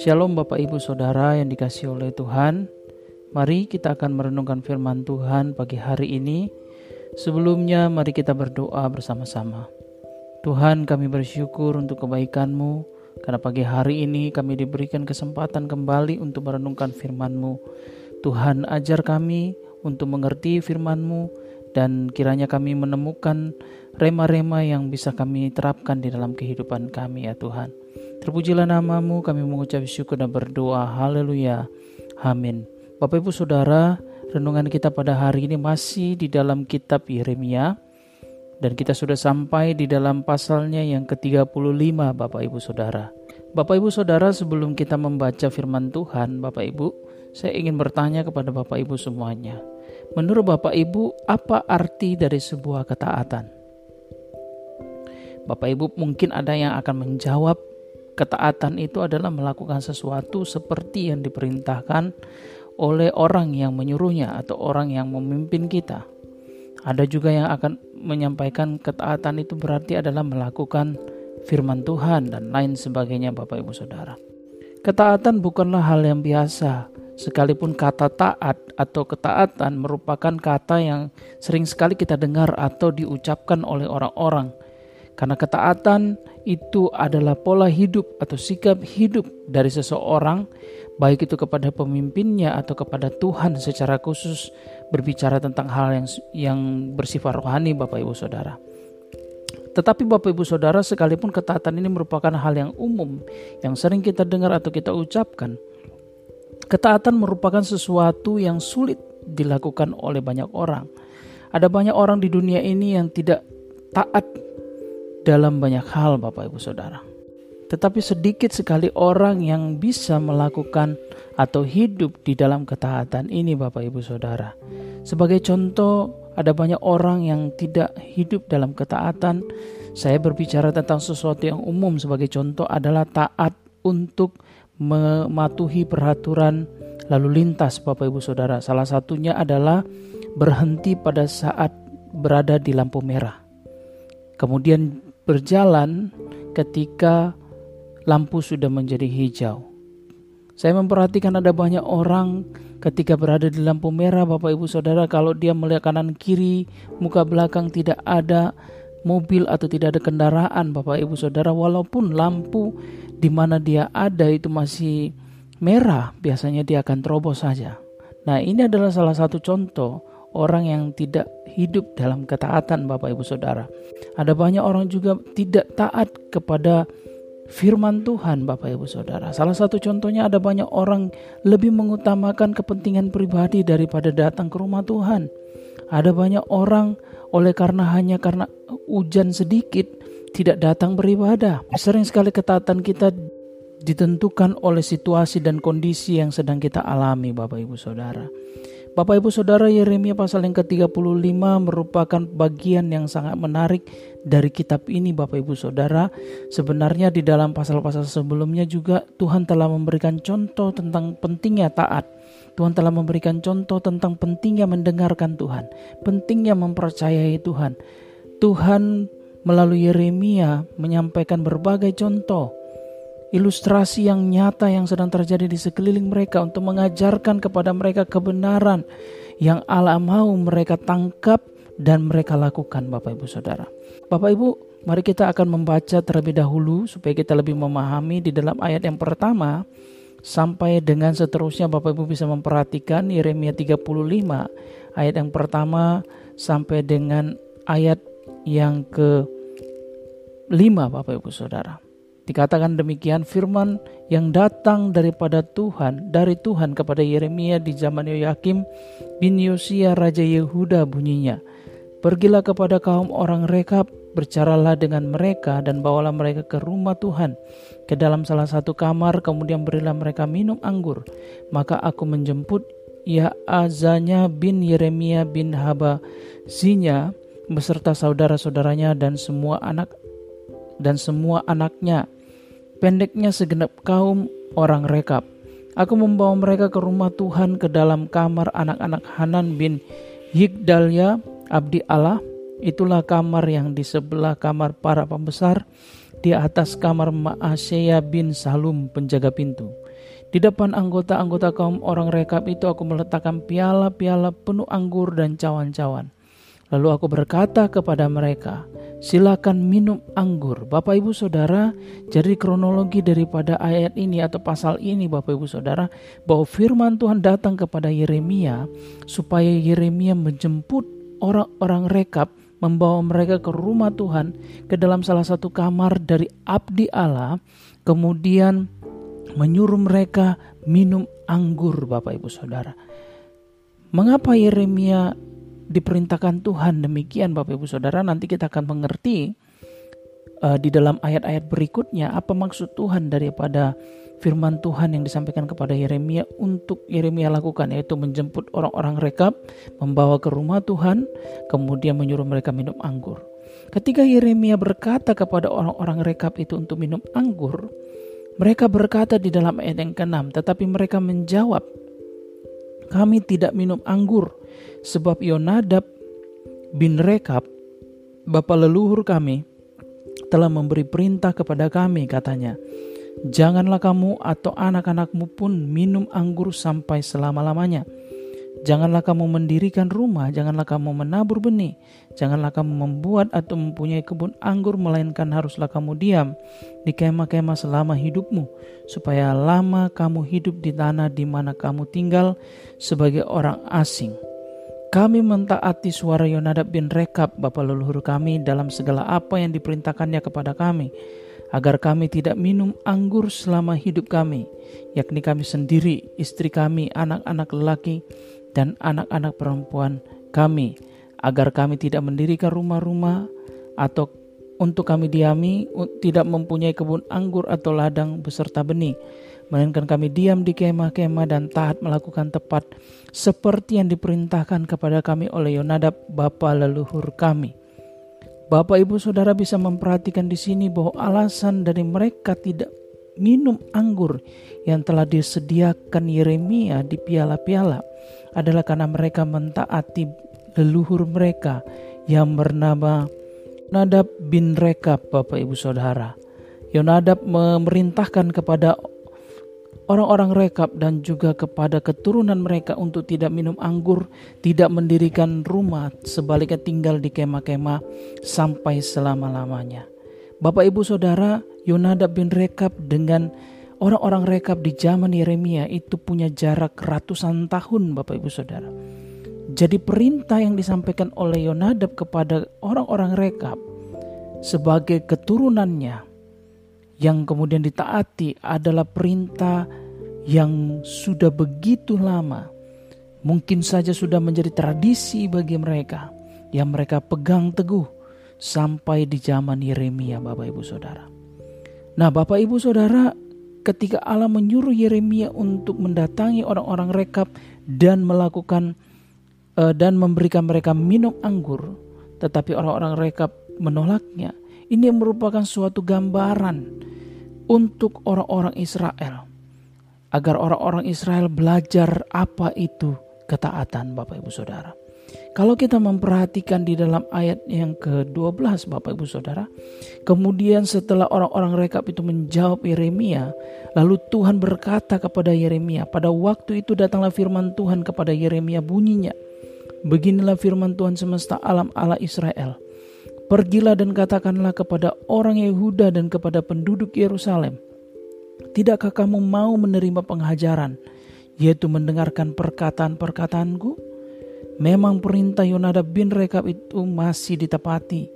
Shalom Bapak Ibu Saudara yang dikasih oleh Tuhan. Mari kita akan merenungkan firman Tuhan pagi hari ini. Sebelumnya mari kita berdoa bersama-sama. Tuhan kami bersyukur untuk kebaikan-Mu. Karena pagi hari ini kami diberikan kesempatan kembali untuk merenungkan firman-Mu. Tuhan ajar kami untuk mengerti firman-Mu Dan kiranya kami menemukan rema-rema yang bisa kami terapkan di dalam kehidupan kami ya Tuhan Terpujilah namamu, kami mengucap syukur dan berdoa. Haleluya. Amin. Bapak Ibu Saudara, renungan kita pada hari ini masih di dalam kitab Yeremia. Dan kita sudah sampai di dalam pasalnya yang ke-35 Bapak Ibu Saudara. Bapak Ibu Saudara sebelum kita membaca firman Tuhan Bapak Ibu, saya ingin bertanya kepada Bapak Ibu semuanya. Menurut Bapak Ibu, apa arti dari sebuah ketaatan? Bapak Ibu mungkin ada yang akan menjawab Ketaatan itu adalah melakukan sesuatu seperti yang diperintahkan oleh orang yang menyuruhnya atau orang yang memimpin kita. Ada juga yang akan menyampaikan ketaatan itu berarti adalah melakukan firman Tuhan dan lain sebagainya Bapak Ibu Saudara. Ketaatan bukanlah hal yang biasa, sekalipun kata taat atau ketaatan merupakan kata yang sering sekali kita dengar atau diucapkan oleh orang-orang karena ketaatan itu adalah pola hidup atau sikap hidup dari seseorang, baik itu kepada pemimpinnya atau kepada Tuhan secara khusus berbicara tentang hal yang yang bersifat rohani Bapak Ibu Saudara. Tetapi Bapak Ibu Saudara sekalipun ketaatan ini merupakan hal yang umum yang sering kita dengar atau kita ucapkan, ketaatan merupakan sesuatu yang sulit dilakukan oleh banyak orang. Ada banyak orang di dunia ini yang tidak taat dalam banyak hal Bapak Ibu Saudara. Tetapi sedikit sekali orang yang bisa melakukan atau hidup di dalam ketaatan ini Bapak Ibu Saudara. Sebagai contoh, ada banyak orang yang tidak hidup dalam ketaatan. Saya berbicara tentang sesuatu yang umum sebagai contoh adalah taat untuk mematuhi peraturan lalu lintas Bapak Ibu Saudara. Salah satunya adalah berhenti pada saat berada di lampu merah. Kemudian berjalan ketika lampu sudah menjadi hijau. Saya memperhatikan ada banyak orang ketika berada di lampu merah Bapak Ibu Saudara kalau dia melihat kanan kiri, muka belakang tidak ada mobil atau tidak ada kendaraan Bapak Ibu Saudara walaupun lampu di mana dia ada itu masih merah, biasanya dia akan terobos saja. Nah, ini adalah salah satu contoh orang yang tidak hidup dalam ketaatan Bapak Ibu Saudara. Ada banyak orang juga tidak taat kepada firman Tuhan Bapak Ibu Saudara. Salah satu contohnya ada banyak orang lebih mengutamakan kepentingan pribadi daripada datang ke rumah Tuhan. Ada banyak orang oleh karena hanya karena hujan sedikit tidak datang beribadah. Sering sekali ketaatan kita ditentukan oleh situasi dan kondisi yang sedang kita alami Bapak Ibu Saudara. Bapak Ibu Saudara Yeremia pasal yang ke-35 merupakan bagian yang sangat menarik dari kitab ini Bapak Ibu Saudara. Sebenarnya di dalam pasal-pasal sebelumnya juga Tuhan telah memberikan contoh tentang pentingnya taat. Tuhan telah memberikan contoh tentang pentingnya mendengarkan Tuhan, pentingnya mempercayai Tuhan. Tuhan melalui Yeremia menyampaikan berbagai contoh ilustrasi yang nyata yang sedang terjadi di sekeliling mereka untuk mengajarkan kepada mereka kebenaran yang Allah mau mereka tangkap dan mereka lakukan Bapak Ibu Saudara. Bapak Ibu, mari kita akan membaca terlebih dahulu supaya kita lebih memahami di dalam ayat yang pertama sampai dengan seterusnya Bapak Ibu bisa memperhatikan Yeremia 35 ayat yang pertama sampai dengan ayat yang ke 5 Bapak Ibu Saudara. Dikatakan demikian firman yang datang daripada Tuhan, dari Tuhan kepada Yeremia di zaman Yoyakim bin Yosia Raja Yehuda bunyinya. Pergilah kepada kaum orang rekap, bercaralah dengan mereka dan bawalah mereka ke rumah Tuhan, ke dalam salah satu kamar, kemudian berilah mereka minum anggur. Maka aku menjemput Yaazanya bin Yeremia bin Haba Zinya beserta saudara-saudaranya dan semua anak dan semua anaknya. Pendeknya segenap kaum orang rekap. Aku membawa mereka ke rumah Tuhan ke dalam kamar anak-anak Hanan bin Yigdalya, abdi Allah. Itulah kamar yang di sebelah kamar para pembesar. di atas kamar Ma'asya bin Salum penjaga pintu. Di depan anggota-anggota kaum orang rekap itu aku meletakkan piala-piala penuh anggur dan cawan-cawan. Lalu aku berkata kepada mereka, silakan minum anggur. Bapak Ibu Saudara, jadi kronologi daripada ayat ini atau pasal ini Bapak Ibu Saudara, bahwa firman Tuhan datang kepada Yeremia supaya Yeremia menjemput orang-orang rekap membawa mereka ke rumah Tuhan ke dalam salah satu kamar dari abdi Allah kemudian menyuruh mereka minum anggur Bapak Ibu Saudara. Mengapa Yeremia diperintahkan Tuhan demikian Bapak Ibu Saudara nanti kita akan mengerti uh, di dalam ayat-ayat berikutnya apa maksud Tuhan daripada firman Tuhan yang disampaikan kepada Yeremia untuk Yeremia lakukan yaitu menjemput orang-orang rekap membawa ke rumah Tuhan kemudian menyuruh mereka minum anggur. Ketika Yeremia berkata kepada orang-orang rekap itu untuk minum anggur, mereka berkata di dalam ayat yang ke-6, tetapi mereka menjawab, kami tidak minum anggur, sebab Yonadab bin Rekab, bapa leluhur kami, telah memberi perintah kepada kami, katanya, Janganlah kamu atau anak-anakmu pun minum anggur sampai selama-lamanya Janganlah kamu mendirikan rumah, janganlah kamu menabur benih, janganlah kamu membuat atau mempunyai kebun anggur, melainkan haruslah kamu diam di kemah-kemah selama hidupmu, supaya lama kamu hidup di tanah di mana kamu tinggal sebagai orang asing. Kami mentaati suara Yonadab bin Rekab, bapa leluhur kami, dalam segala apa yang diperintahkannya kepada kami, agar kami tidak minum anggur selama hidup kami, yakni kami sendiri, istri kami, anak-anak lelaki, dan anak-anak perempuan kami, agar kami tidak mendirikan rumah-rumah atau untuk kami diami, tidak mempunyai kebun anggur atau ladang beserta benih, melainkan kami diam di kemah-kemah dan taat melakukan tepat seperti yang diperintahkan kepada kami oleh Yonadab, bapa leluhur kami. Bapak Ibu Saudara bisa memperhatikan di sini bahwa alasan dari mereka tidak minum anggur yang telah disediakan Yeremia di piala-piala adalah karena mereka mentaati leluhur mereka yang bernama Nadab bin Rekab Bapak Ibu Saudara. Yonadab memerintahkan kepada orang-orang rekap dan juga kepada keturunan mereka untuk tidak minum anggur, tidak mendirikan rumah, sebaliknya tinggal di kemah-kemah sampai selama-lamanya. Bapak Ibu Saudara, Yonadab bin Rekab dengan orang-orang rekap di zaman Yeremia itu punya jarak ratusan tahun Bapak Ibu Saudara. Jadi perintah yang disampaikan oleh Yonadab kepada orang-orang rekap sebagai keturunannya yang kemudian ditaati adalah perintah yang sudah begitu lama. Mungkin saja sudah menjadi tradisi bagi mereka yang mereka pegang teguh sampai di zaman Yeremia Bapak Ibu Saudara. Nah Bapak Ibu Saudara ketika Allah menyuruh Yeremia untuk mendatangi orang-orang rekap dan melakukan uh, dan memberikan mereka minum anggur, tetapi orang-orang rekap menolaknya. Ini merupakan suatu gambaran untuk orang-orang Israel agar orang-orang Israel belajar apa itu ketaatan Bapak Ibu Saudara. Kalau kita memperhatikan di dalam ayat yang ke-12 Bapak Ibu Saudara, kemudian setelah orang-orang rekap itu menjawab Yeremia, lalu Tuhan berkata kepada Yeremia, pada waktu itu datanglah firman Tuhan kepada Yeremia bunyinya, Beginilah firman Tuhan semesta alam Allah Israel. Pergilah dan katakanlah kepada orang Yehuda dan kepada penduduk Yerusalem, Tidakkah kamu mau menerima penghajaran, yaitu mendengarkan perkataan-perkataanku? Memang perintah Yonadab bin Rekab itu masih ditepati.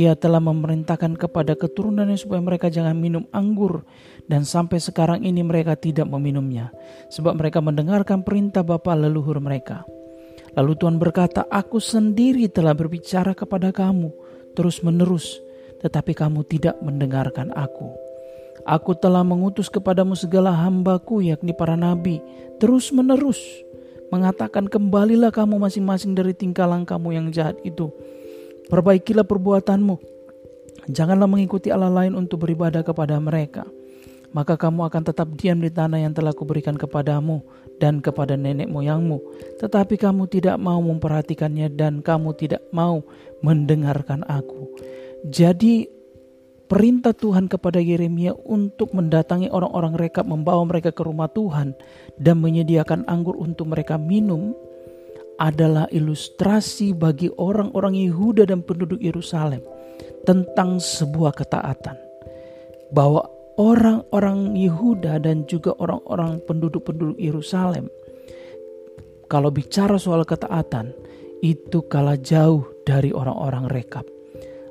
Ia telah memerintahkan kepada keturunannya supaya mereka jangan minum anggur dan sampai sekarang ini mereka tidak meminumnya sebab mereka mendengarkan perintah bapa leluhur mereka. Lalu Tuhan berkata, "Aku sendiri telah berbicara kepada kamu terus-menerus, tetapi kamu tidak mendengarkan aku." Aku telah mengutus kepadamu segala hambaku yakni para nabi terus-menerus mengatakan kembalilah kamu masing-masing dari tingkah langkahmu yang jahat itu. Perbaikilah perbuatanmu. Janganlah mengikuti Allah lain untuk beribadah kepada mereka. Maka kamu akan tetap diam di tanah yang telah kuberikan kepadamu dan kepada nenek moyangmu. Tetapi kamu tidak mau memperhatikannya dan kamu tidak mau mendengarkan aku. Jadi perintah Tuhan kepada Yeremia untuk mendatangi orang-orang rekap, membawa mereka ke rumah Tuhan, dan menyediakan anggur untuk mereka minum, adalah ilustrasi bagi orang-orang Yehuda dan penduduk Yerusalem tentang sebuah ketaatan, bahwa orang-orang Yehuda dan juga orang-orang penduduk-penduduk Yerusalem, kalau bicara soal ketaatan, itu kalah jauh dari orang-orang rekap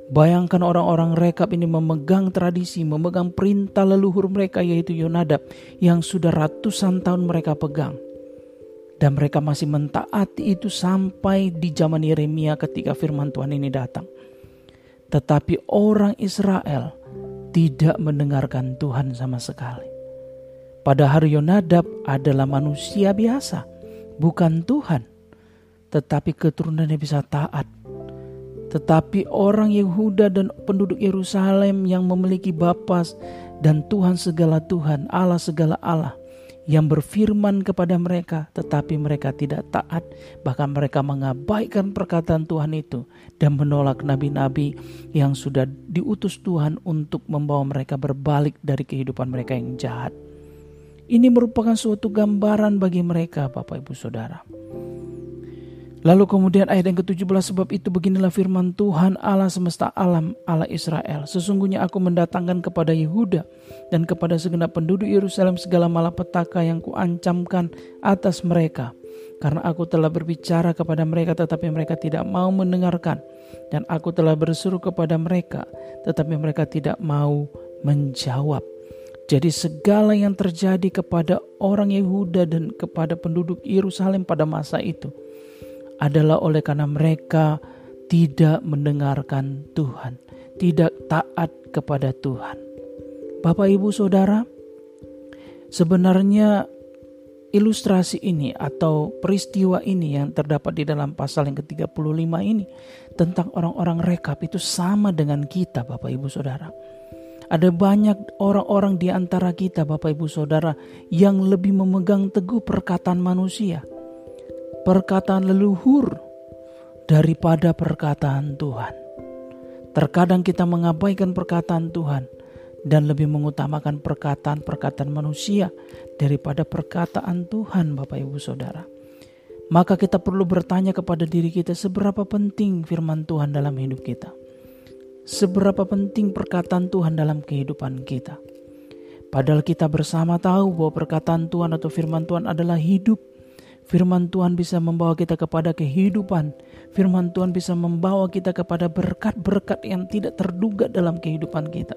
Bayangkan orang-orang rekap ini memegang tradisi, memegang perintah leluhur mereka yaitu Yonadab yang sudah ratusan tahun mereka pegang. Dan mereka masih mentaati itu sampai di zaman Yeremia ketika firman Tuhan ini datang. Tetapi orang Israel tidak mendengarkan Tuhan sama sekali. Padahal Yonadab adalah manusia biasa, bukan Tuhan. Tetapi keturunannya bisa taat tetapi orang Yehuda dan penduduk Yerusalem yang memiliki Bapa dan Tuhan segala Tuhan, Allah segala Allah, yang berfirman kepada mereka, tetapi mereka tidak taat, bahkan mereka mengabaikan perkataan Tuhan itu dan menolak nabi-nabi yang sudah diutus Tuhan untuk membawa mereka berbalik dari kehidupan mereka yang jahat. Ini merupakan suatu gambaran bagi mereka, Bapak Ibu Saudara. Lalu kemudian ayat yang ke-17 sebab itu beginilah firman Tuhan Allah semesta alam Allah Israel. Sesungguhnya aku mendatangkan kepada Yehuda dan kepada segenap penduduk Yerusalem segala malapetaka yang kuancamkan atas mereka. Karena aku telah berbicara kepada mereka tetapi mereka tidak mau mendengarkan. Dan aku telah berseru kepada mereka tetapi mereka tidak mau menjawab. Jadi segala yang terjadi kepada orang Yehuda dan kepada penduduk Yerusalem pada masa itu adalah oleh karena mereka tidak mendengarkan Tuhan, tidak taat kepada Tuhan. Bapak, ibu, saudara, sebenarnya ilustrasi ini atau peristiwa ini yang terdapat di dalam pasal yang ke-35 ini tentang orang-orang rekap itu sama dengan kita Bapak Ibu Saudara. Ada banyak orang-orang di antara kita Bapak Ibu Saudara yang lebih memegang teguh perkataan manusia perkataan leluhur daripada perkataan Tuhan. Terkadang kita mengabaikan perkataan Tuhan dan lebih mengutamakan perkataan-perkataan manusia daripada perkataan Tuhan, Bapak Ibu Saudara. Maka kita perlu bertanya kepada diri kita seberapa penting firman Tuhan dalam hidup kita. Seberapa penting perkataan Tuhan dalam kehidupan kita. Padahal kita bersama tahu bahwa perkataan Tuhan atau firman Tuhan adalah hidup Firman Tuhan bisa membawa kita kepada kehidupan. Firman Tuhan bisa membawa kita kepada berkat-berkat yang tidak terduga dalam kehidupan kita.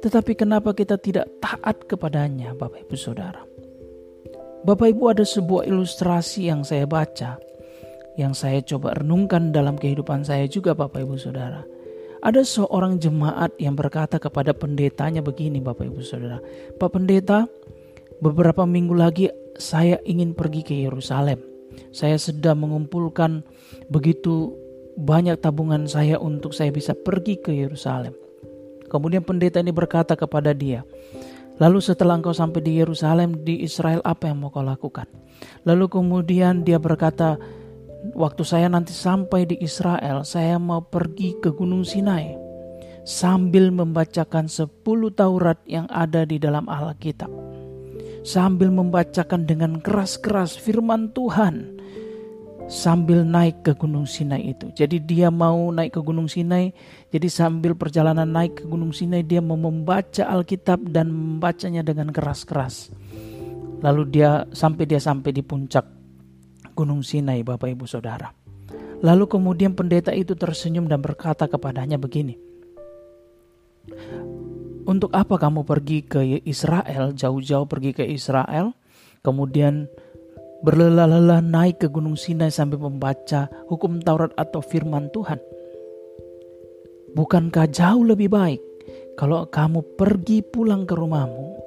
Tetapi kenapa kita tidak taat kepadanya, Bapak Ibu Saudara? Bapak Ibu ada sebuah ilustrasi yang saya baca, yang saya coba renungkan dalam kehidupan saya juga Bapak Ibu Saudara. Ada seorang jemaat yang berkata kepada pendetanya begini Bapak Ibu Saudara. Pak Pendeta, beberapa minggu lagi saya ingin pergi ke Yerusalem. Saya sedang mengumpulkan begitu banyak tabungan saya untuk saya bisa pergi ke Yerusalem. Kemudian pendeta ini berkata kepada dia, Lalu setelah engkau sampai di Yerusalem di Israel apa yang mau kau lakukan? Lalu kemudian dia berkata, waktu saya nanti sampai di Israel, saya mau pergi ke Gunung Sinai sambil membacakan 10 Taurat yang ada di dalam Alkitab sambil membacakan dengan keras-keras firman Tuhan sambil naik ke Gunung Sinai itu. Jadi dia mau naik ke Gunung Sinai, jadi sambil perjalanan naik ke Gunung Sinai dia mau membaca Alkitab dan membacanya dengan keras-keras. Lalu dia sampai dia sampai di puncak Gunung Sinai Bapak Ibu Saudara. Lalu kemudian pendeta itu tersenyum dan berkata kepadanya begini. Untuk apa kamu pergi ke Israel, jauh-jauh pergi ke Israel, kemudian berlelah-lelah naik ke Gunung Sinai sampai membaca hukum Taurat atau firman Tuhan? Bukankah jauh lebih baik kalau kamu pergi pulang ke rumahmu,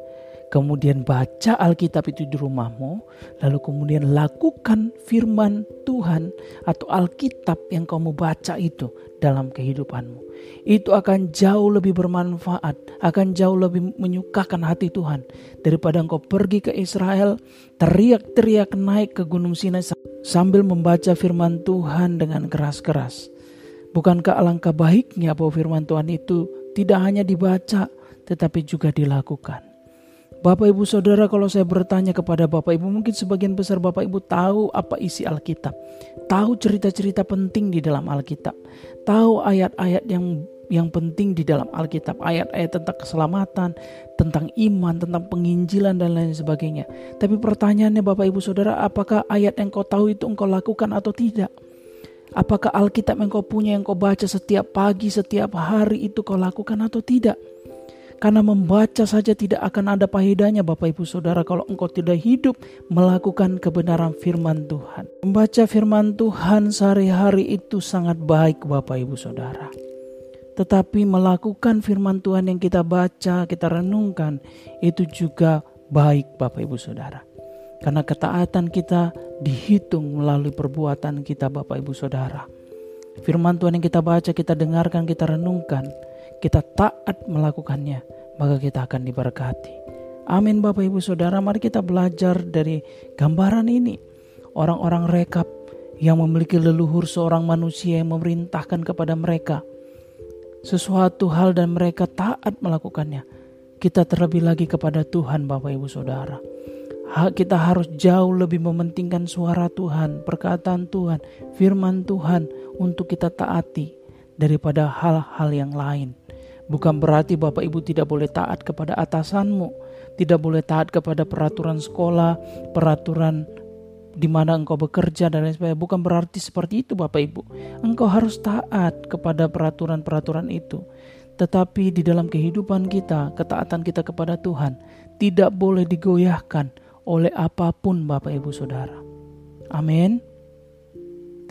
kemudian baca Alkitab itu di rumahmu, lalu kemudian lakukan firman Tuhan atau Alkitab yang kamu baca itu dalam kehidupanmu. Itu akan jauh lebih bermanfaat, akan jauh lebih menyukakan hati Tuhan daripada engkau pergi ke Israel, teriak-teriak naik ke Gunung Sinai sambil membaca firman Tuhan dengan keras-keras. Bukankah alangkah baiknya bahwa firman Tuhan itu Tidak hanya dibaca, tetapi juga dilakukan. Bapak Ibu Saudara kalau saya bertanya kepada Bapak Ibu mungkin sebagian besar Bapak Ibu tahu apa isi Alkitab. Tahu cerita-cerita penting di dalam Alkitab. Tahu ayat-ayat yang yang penting di dalam Alkitab. Ayat-ayat tentang keselamatan, tentang iman, tentang penginjilan dan lain sebagainya. Tapi pertanyaannya Bapak Ibu Saudara apakah ayat yang kau tahu itu engkau lakukan atau tidak? Apakah Alkitab yang kau punya yang kau baca setiap pagi, setiap hari itu kau lakukan atau tidak? Karena membaca saja tidak akan ada faedahnya Bapak Ibu Saudara kalau engkau tidak hidup melakukan kebenaran firman Tuhan. Membaca firman Tuhan sehari-hari itu sangat baik Bapak Ibu Saudara. Tetapi melakukan firman Tuhan yang kita baca, kita renungkan itu juga baik Bapak Ibu Saudara. Karena ketaatan kita dihitung melalui perbuatan kita Bapak Ibu Saudara. Firman Tuhan yang kita baca, kita dengarkan, kita renungkan kita taat melakukannya, maka kita akan diberkati. Amin Bapak Ibu Saudara, mari kita belajar dari gambaran ini. Orang-orang rekap yang memiliki leluhur seorang manusia yang memerintahkan kepada mereka sesuatu hal dan mereka taat melakukannya. Kita terlebih lagi kepada Tuhan Bapak Ibu Saudara. Kita harus jauh lebih mementingkan suara Tuhan, perkataan Tuhan, firman Tuhan untuk kita taati daripada hal-hal yang lain. Bukan berarti Bapak Ibu tidak boleh taat kepada atasanmu, tidak boleh taat kepada peraturan sekolah, peraturan di mana engkau bekerja dan lain sebagainya. Bukan berarti seperti itu Bapak Ibu. Engkau harus taat kepada peraturan-peraturan itu. Tetapi di dalam kehidupan kita, ketaatan kita kepada Tuhan tidak boleh digoyahkan oleh apa pun Bapak Ibu Saudara. Amin.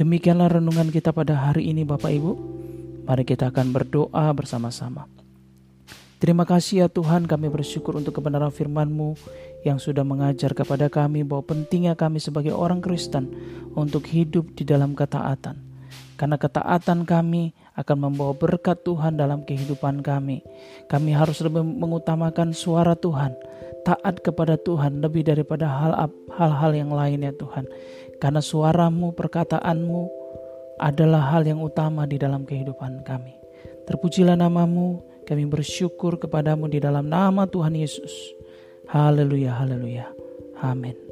Demikianlah renungan kita pada hari ini Bapak Ibu. Mari kita akan berdoa bersama-sama. Terima kasih ya Tuhan kami bersyukur untuk kebenaran firman-Mu yang sudah mengajar kepada kami bahwa pentingnya kami sebagai orang Kristen untuk hidup di dalam ketaatan. Karena ketaatan kami akan membawa berkat Tuhan dalam kehidupan kami. Kami harus lebih mengutamakan suara Tuhan, taat kepada Tuhan lebih daripada hal-hal yang lain ya Tuhan. Karena suaramu, perkataanmu, adalah hal yang utama di dalam kehidupan kami. Terpujilah namamu, kami bersyukur kepadamu di dalam nama Tuhan Yesus. Haleluya, haleluya. Amin.